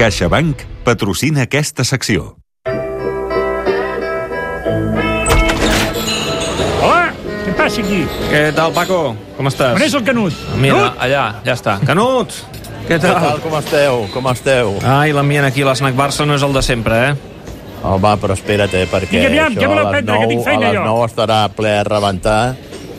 CaixaBank patrocina aquesta secció. Hola, què passa aquí? Què tal, Paco? Com estàs? On és el Canut? Mira, Canut? allà, ja està. Canut! Què Què tal, tal? com esteu? Com esteu? Ai, l'ambient aquí a l'Snac Barça no és el de sempre, eh? Home, però espera't, eh, perquè Vinga, aviam, això que a les prendre, que 9, tinc feina a les jo. 9 estarà ple a rebentar,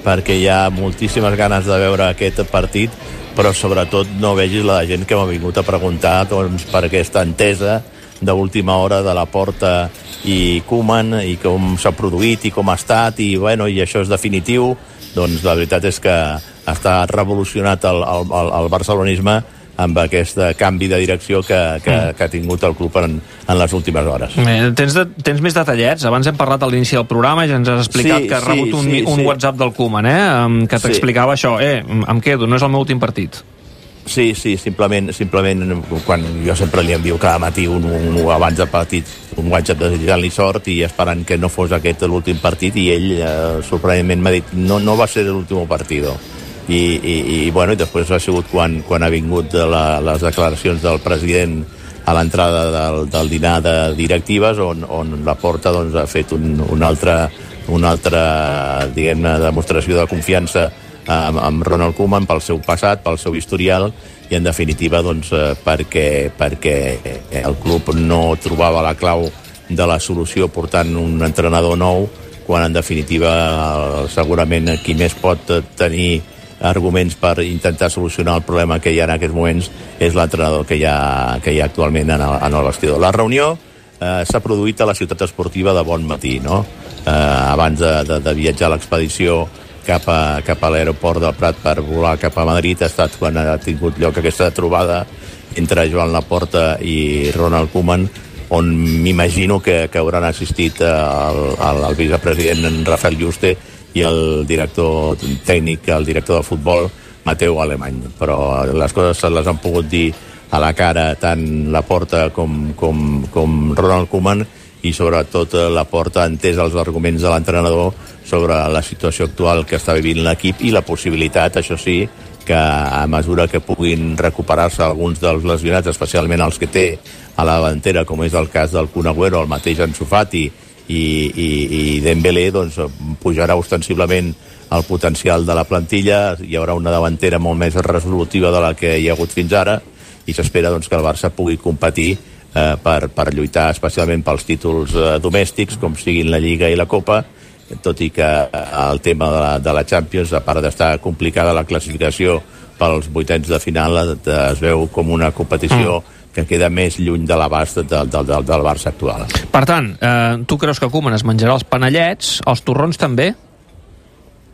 perquè hi ha moltíssimes ganes de veure aquest partit, però sobretot no vegis la gent que m'ha vingut a preguntar doncs, per aquesta entesa d'última hora de la porta i Koeman i com s'ha produït i com ha estat i, bueno, i això és definitiu. Doncs la veritat és que està revolucionat el, el, el, el barcelonisme amb aquest canvi de direcció que, que, que ha tingut el club en, en les últimes hores. Eh, tens, de, tens més detallets? Abans hem parlat a l'inici del programa i ja ens has explicat Sí, que has sí, rebut un, sí, un sí. WhatsApp del Koeman, eh? Que Sí. t'explicava això. Eh, em quedo, no és el meu últim partit. Sí, sí, simplement, simplement quan jo sempre li envio cada matí un, un, un abans del partit un WhatsApp desitjant-li sort i esperant que no fos aquest l'últim partit i ell eh, sorprenentment m'ha dit no, no va ser l'últim partit I, i, i, bueno, i després ha sigut quan, quan ha vingut de la, les declaracions del president a l'entrada del, del dinar de directives on, on la porta doncs, ha fet un, un altre, una altra diguem-ne demostració de confiança amb, amb Ronald Koeman pel seu passat, pel seu historial i en definitiva doncs, eh, perquè, perquè el club no trobava la clau de la solució portant un entrenador nou quan en definitiva segurament qui més pot tenir arguments per intentar solucionar el problema que hi ha en aquests moments és l'entrenador que, hi ha, que hi ha actualment en el, en el vestidor. La reunió eh, s'ha produït a la ciutat esportiva de Bon Matí, no? Eh, abans de, de, de viatjar a l'expedició cap a, cap a l'aeroport del Prat per volar cap a Madrid ha estat quan ha tingut lloc aquesta trobada entre Joan Laporta i Ronald Koeman on m'imagino que, que hauran assistit eh, el, el, el vicepresident Rafael Juste i el director tècnic, el director de futbol, Mateu Alemany. Però les coses se les han pogut dir a la cara tant la porta com, com, com Ronald Koeman i sobretot eh, la porta entès els arguments de l'entrenador sobre la situació actual que està vivint l'equip i la possibilitat, això sí, que a mesura que puguin recuperar-se alguns dels lesionats, especialment els que té a la davantera, com és el cas del Kun Agüero, el mateix Ansu Fati i, i, i Dembélé, doncs pujarà ostensiblement el potencial de la plantilla, hi haurà una davantera molt més resolutiva de la que hi ha hagut fins ara i s'espera doncs, que el Barça pugui competir eh, per, per lluitar especialment pels títols eh, domèstics, com siguin la Lliga i la Copa, tot i que eh, el tema de la, de la Champions, a part d'estar complicada la classificació pels vuitens de final, eh, es veu com una competició mm. Que queda més lluny de l'abast del, del, del, del Barça actual. Per tant, eh, tu creus que Koeman es menjarà els panellets, els torrons també?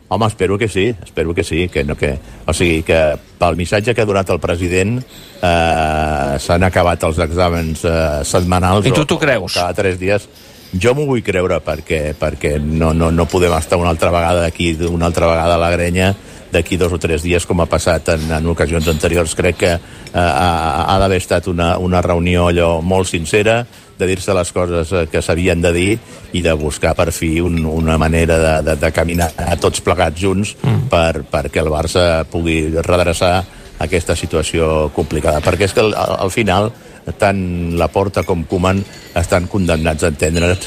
Home, espero que sí, espero que sí, que no que... O sigui, que pel missatge que ha donat el president eh, s'han acabat els exàmens eh, setmanals. I tu t'ho creus? Cada tres dies. Jo m'ho vull creure perquè, perquè no, no, no podem estar una altra vegada aquí, una altra vegada a la grenya d'aquí dos o tres dies com ha passat en, en ocasions anteriors. Crec que eh, ha, ha d'haver estat una, una reunió allò molt sincera, de dir-se les coses eh, que s'havien de dir i de buscar per fi un, una manera de, de, de caminar a tots plegats junts mm. per, perquè el Barça pugui redreçar aquesta situació complicada. Perquè és que al, al final tant la Porta com Koeman estan condemnats a entendre't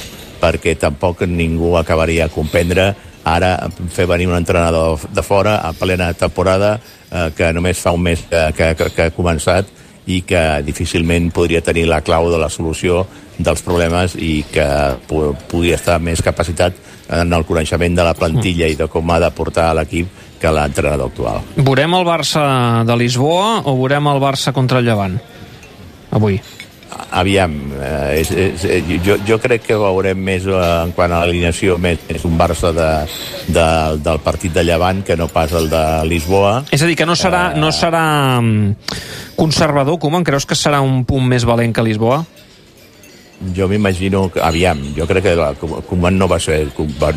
perquè tampoc ningú acabaria a comprendre ara fer venir un entrenador de fora a plena temporada eh, que només fa un mes que, que, que, que ha començat i que difícilment podria tenir la clau de la solució dels problemes i que pugui estar més capacitat en el coneixement de la plantilla i de com ha de portar l'equip que l'entrenador actual. Veurem el Barça de Lisboa o veurem el Barça contra el Llevant? Avui. Aviam, eh, és, és, eh, jo, jo crec que veurem més eh, en quant a l'alineació més, més un Barça de, de, del partit de Llevant que no pas el de Lisboa. És a dir, que no serà, no serà mm, conservador, Koeman? Creus que serà un punt més valent que Lisboa? Jo m'imagino aviam, jo crec que Koeman no va, ser,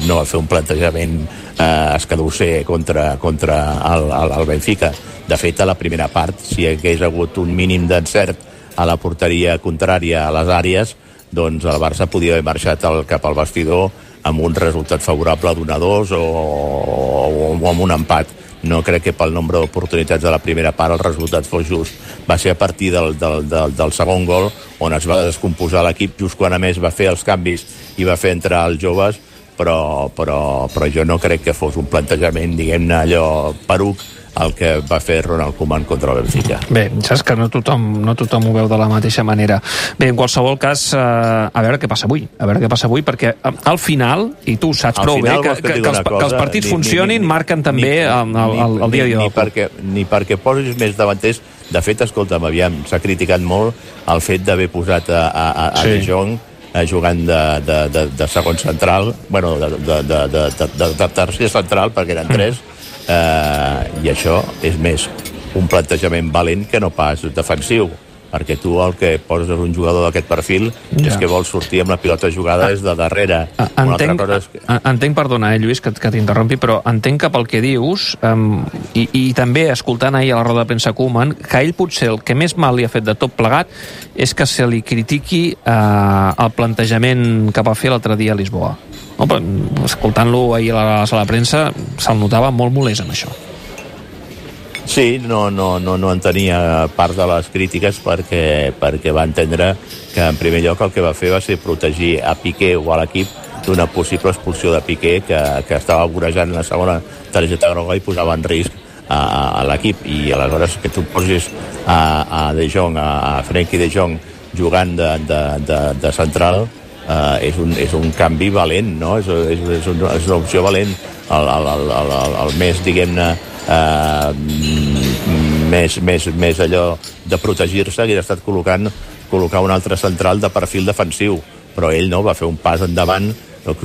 no va fer un plantejament eh, escadusser contra, contra el, el, el Benfica. De fet, a la primera part, si hi hagués hagut un mínim d'encert a la porteria contrària a les àrees, doncs el Barça podia haver marxat al, cap al vestidor amb un resultat favorable d'un a dos o, o, o amb un empat. no crec que pel nombre d'oportunitats de la primera part el resultat fos just. Va ser a partir del, del, del, del segon gol on es va descomposar l'equip just quan a més va fer els canvis i va fer entrar els joves però, però, però jo no crec que fos un plantejament, diguem-ne, allò peruc el que va fer Ronald Koeman contra el Benfica. Bé, saps que no tothom, no tothom ho veu de la mateixa manera. Bé, en qualsevol cas, eh, a veure què passa avui, a veure què passa avui, perquè eh, al final, i tu ho saps Al prou bé, que, que que, els, una que els cosa? partits Ni- ni- funcionin ni- marquen ni- també el, el, el, el dia a dia ni, ni, perquè, ni perquè posis més davanters de fet, escolta'm, aviam, s'ha criticat molt el fet d'haver posat a, a, a, a Sí. De Jong eh, jugant de, de, de, de segon central, bueno, de, de, de, de, de, de, de tercer central, perquè eren tres, eh, i això és més un plantejament valent que no pas defensiu perquè tu el que poses un jugador d'aquest perfil Ja. és que vol sortir amb la pilota jugada des de darrere. Ah, Entenc, cosa és que... entenc, perdona, eh, Lluís, que, que t'interrompi, però entenc que pel que dius, um, i, i també escoltant ahir a la roda de premsa Koeman, que ell potser el que més mal li ha fet de tot plegat és que se li critiqui uh, el plantejament que va fer l'altre dia a Lisboa. No, escoltant-lo ahir a la sala de premsa, se'l notava molt molest amb això. Sí, no, no, no, no entenia part de les crítiques perquè, perquè va entendre que en primer lloc el que va fer va ser protegir a Piqué o a l'equip d'una possible expulsió de Piqué que, que estava vorejant la segona targeta groga i posava en risc a, a, l'equip i aleshores que tu posis a, a De Jong, a, Frenkie De Jong jugant de, de, de, de central eh, és, un, és un canvi valent, no? És, és, és, una, és una opció valent. El, el, el, el, el més, diguem-ne, eh, mm, més, més, més allò de protegir-se hauria estat col·locant col·locar un altre central de perfil defensiu però ell no, va fer un pas endavant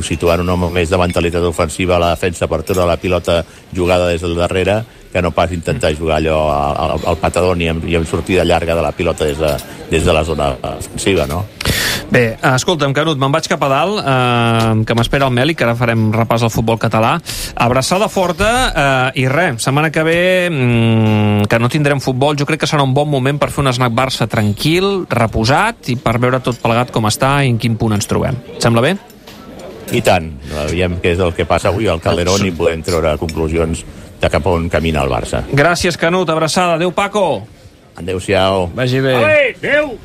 situant un home més de mentalitat ofensiva a la defensa per treure la pilota jugada des del darrere que no pas intentar jugar allò al, al, patadón i amb, i amb sortida llarga de la pilota des de, des de la zona defensiva, no? Bé, escolta'm, Canut, me'n vaig cap a dalt, eh, que m'espera el Meli, que ara farem repàs al futbol català. Abraçada forta eh, i res, setmana que ve mm, que no tindrem futbol, jo crec que serà un bon moment per fer un snack Barça tranquil, reposat i per veure tot plegat com està i en quin punt ens trobem. Et sembla bé? I tant, veiem què és el que passa avui al Calderón i podem treure conclusions de cap on camina el Barça. Gràcies, Canut, abraçada. Adéu, Paco. Adéu-siau. Vagi bé. Adéu!